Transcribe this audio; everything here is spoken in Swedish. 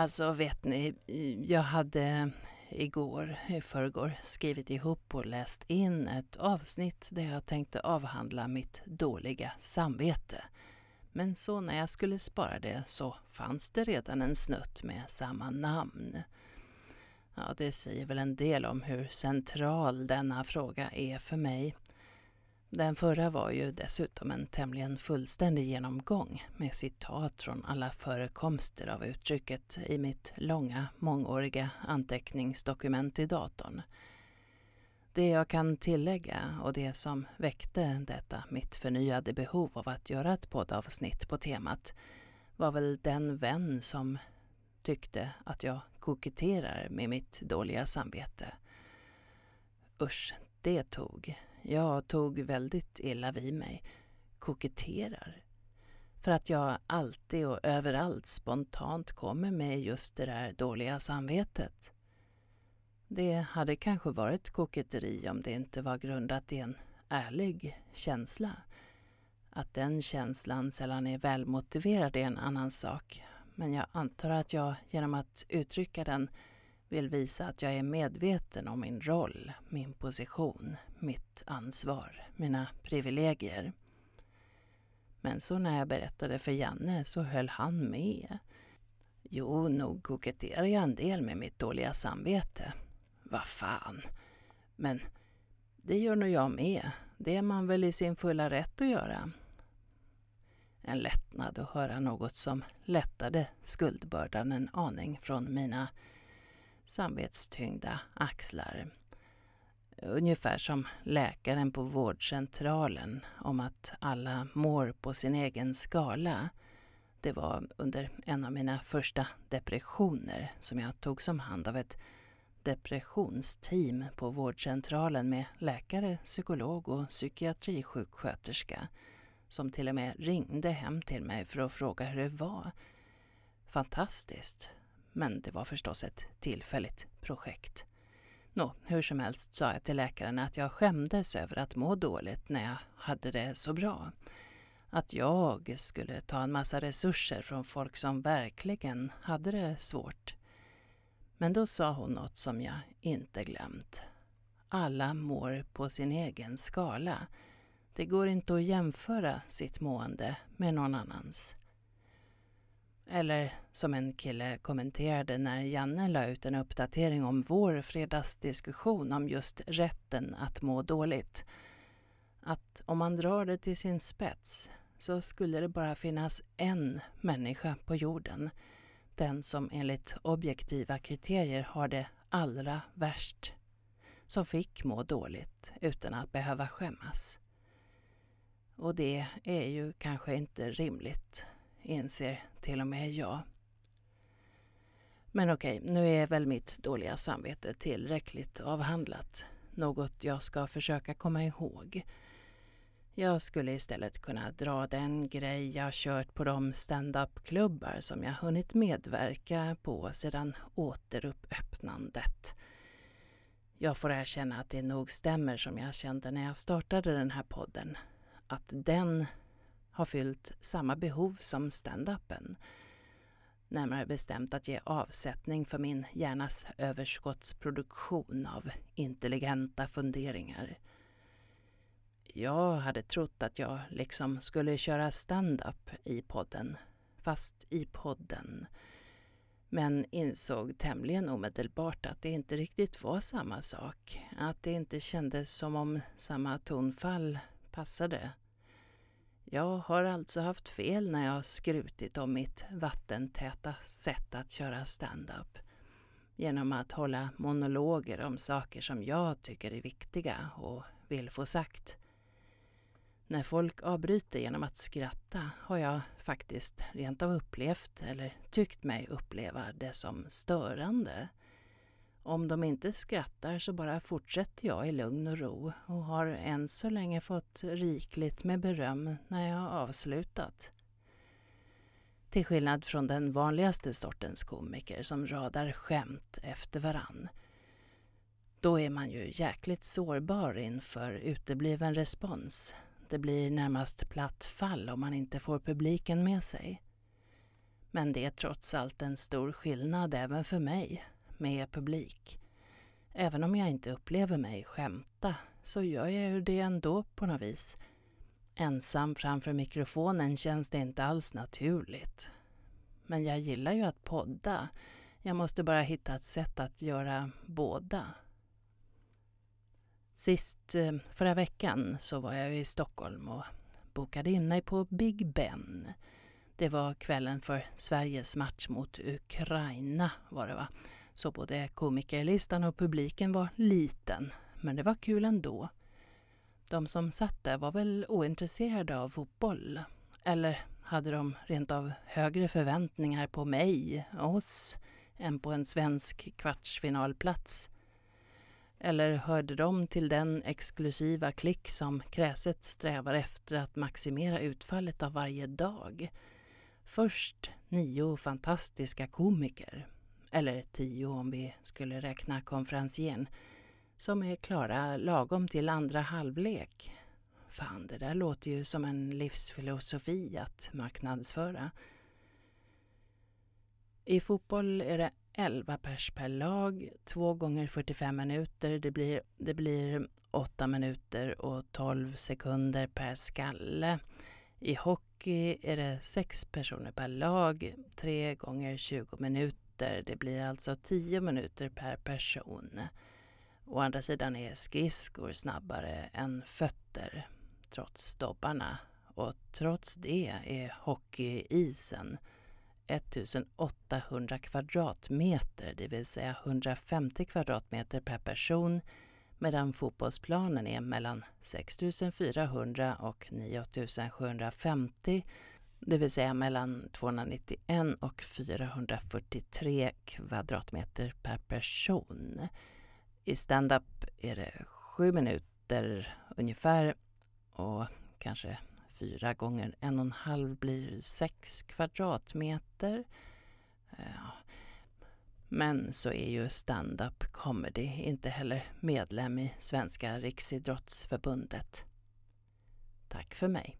Alltså vet ni, jag hade igår, i förrgår, skrivit ihop och läst in ett avsnitt där jag tänkte avhandla mitt dåliga samvete. Men så när jag skulle spara det så fanns det redan en snutt med samma namn. Ja, det säger väl en del om hur central denna fråga är för mig. Den förra var ju dessutom en tämligen fullständig genomgång med citat från alla förekomster av uttrycket i mitt långa, mångåriga anteckningsdokument i datorn. Det jag kan tillägga och det som väckte detta mitt förnyade behov av att göra ett poddavsnitt på temat var väl den vän som tyckte att jag koketterar med mitt dåliga samvete. Usch, det tog. Jag tog väldigt illa vid mig. Koketterar. För att jag alltid och överallt spontant kommer med just det där dåliga samvetet. Det hade kanske varit koketteri om det inte var grundat i en ärlig känsla. Att den känslan sällan är välmotiverad är en annan sak. Men jag antar att jag genom att uttrycka den vill visa att jag är medveten om min roll, min position, mitt ansvar, mina privilegier. Men så när jag berättade för Janne så höll han med. Jo, nog koketterar jag en del med mitt dåliga samvete. Vad fan. Men det gör nog jag med. Det är man väl i sin fulla rätt att göra. En lättnad att höra något som lättade skuldbördan en aning från mina samvetstyngda axlar. Ungefär som läkaren på vårdcentralen om att alla mår på sin egen skala. Det var under en av mina första depressioner som jag tog som hand av ett depressionsteam på vårdcentralen med läkare, psykolog och psykiatrisjuksköterska som till och med ringde hem till mig för att fråga hur det var. Fantastiskt. Men det var förstås ett tillfälligt projekt. Nå, hur som helst sa jag till läkaren att jag skämdes över att må dåligt när jag hade det så bra. Att jag skulle ta en massa resurser från folk som verkligen hade det svårt. Men då sa hon något som jag inte glömt. Alla mår på sin egen skala. Det går inte att jämföra sitt mående med någon annans. Eller som en kille kommenterade när Janne la ut en uppdatering om vår fredagsdiskussion om just rätten att må dåligt. Att om man drar det till sin spets så skulle det bara finnas en människa på jorden. Den som enligt objektiva kriterier har det allra värst. Som fick må dåligt utan att behöva skämmas. Och det är ju kanske inte rimligt inser till och med jag. Men okej, nu är väl mitt dåliga samvete tillräckligt avhandlat. Något jag ska försöka komma ihåg. Jag skulle istället kunna dra den grej jag kört på de stand-up-klubbar som jag hunnit medverka på sedan återöppnandet. Jag får erkänna att det nog stämmer som jag kände när jag startade den här podden. Att den har fyllt samma behov som stand-upen. Närmare bestämt att ge avsättning för min hjärnas överskottsproduktion av intelligenta funderingar. Jag hade trott att jag liksom skulle köra stand-up i podden, fast i podden. Men insåg tämligen omedelbart att det inte riktigt var samma sak. Att det inte kändes som om samma tonfall passade. Jag har alltså haft fel när jag skrutit om mitt vattentäta sätt att köra stand-up. Genom att hålla monologer om saker som jag tycker är viktiga och vill få sagt. När folk avbryter genom att skratta har jag faktiskt rent av upplevt, eller tyckt mig uppleva, det som störande. Om de inte skrattar så bara fortsätter jag i lugn och ro och har än så länge fått rikligt med beröm när jag har avslutat. Till skillnad från den vanligaste sortens komiker som radar skämt efter varann. Då är man ju jäkligt sårbar inför utebliven respons. Det blir närmast platt fall om man inte får publiken med sig. Men det är trots allt en stor skillnad även för mig med publik. Även om jag inte upplever mig skämta så gör jag ju det ändå på något vis. Ensam framför mikrofonen känns det inte alls naturligt. Men jag gillar ju att podda. Jag måste bara hitta ett sätt att göra båda. Sist eh, förra veckan så var jag i Stockholm och bokade in mig på Big Ben. Det var kvällen för Sveriges match mot Ukraina var det va? Så både komikerlistan och publiken var liten, men det var kul ändå. De som satt där var väl ointresserade av fotboll. Eller hade de rent av högre förväntningar på mig, oss, än på en svensk kvartsfinalplats? Eller hörde de till den exklusiva klick som kräset strävar efter att maximera utfallet av varje dag? Först nio fantastiska komiker, eller tio om vi skulle räkna konferencieren, som är klara lagom till andra halvlek. Fan, det där låter ju som en livsfilosofi att marknadsföra. I fotboll är det 11 pers per lag, 2 gånger 45 minuter. Det blir, det blir 8 minuter och 12 sekunder per skalle. I hockey är det 6 personer per lag, 3 gånger 20 minuter minuter. Det blir alltså 10 minuter per person. Å andra sidan är skridskor snabbare än fötter, trots dobbarna. Och trots det är hockeyisen 1800 kvadratmeter, det vill säga 150 kvadratmeter per person, medan fotbollsplanen är mellan 6400 och 9750, det vill säga mellan 291 och 443 kvadratmeter per person. I stand-up är det sju minuter ungefär och kanske fyra gånger en och en halv blir sex kvadratmeter. Ja. Men så är ju stand-up comedy inte heller medlem i Svenska Riksidrottsförbundet. Tack för mig.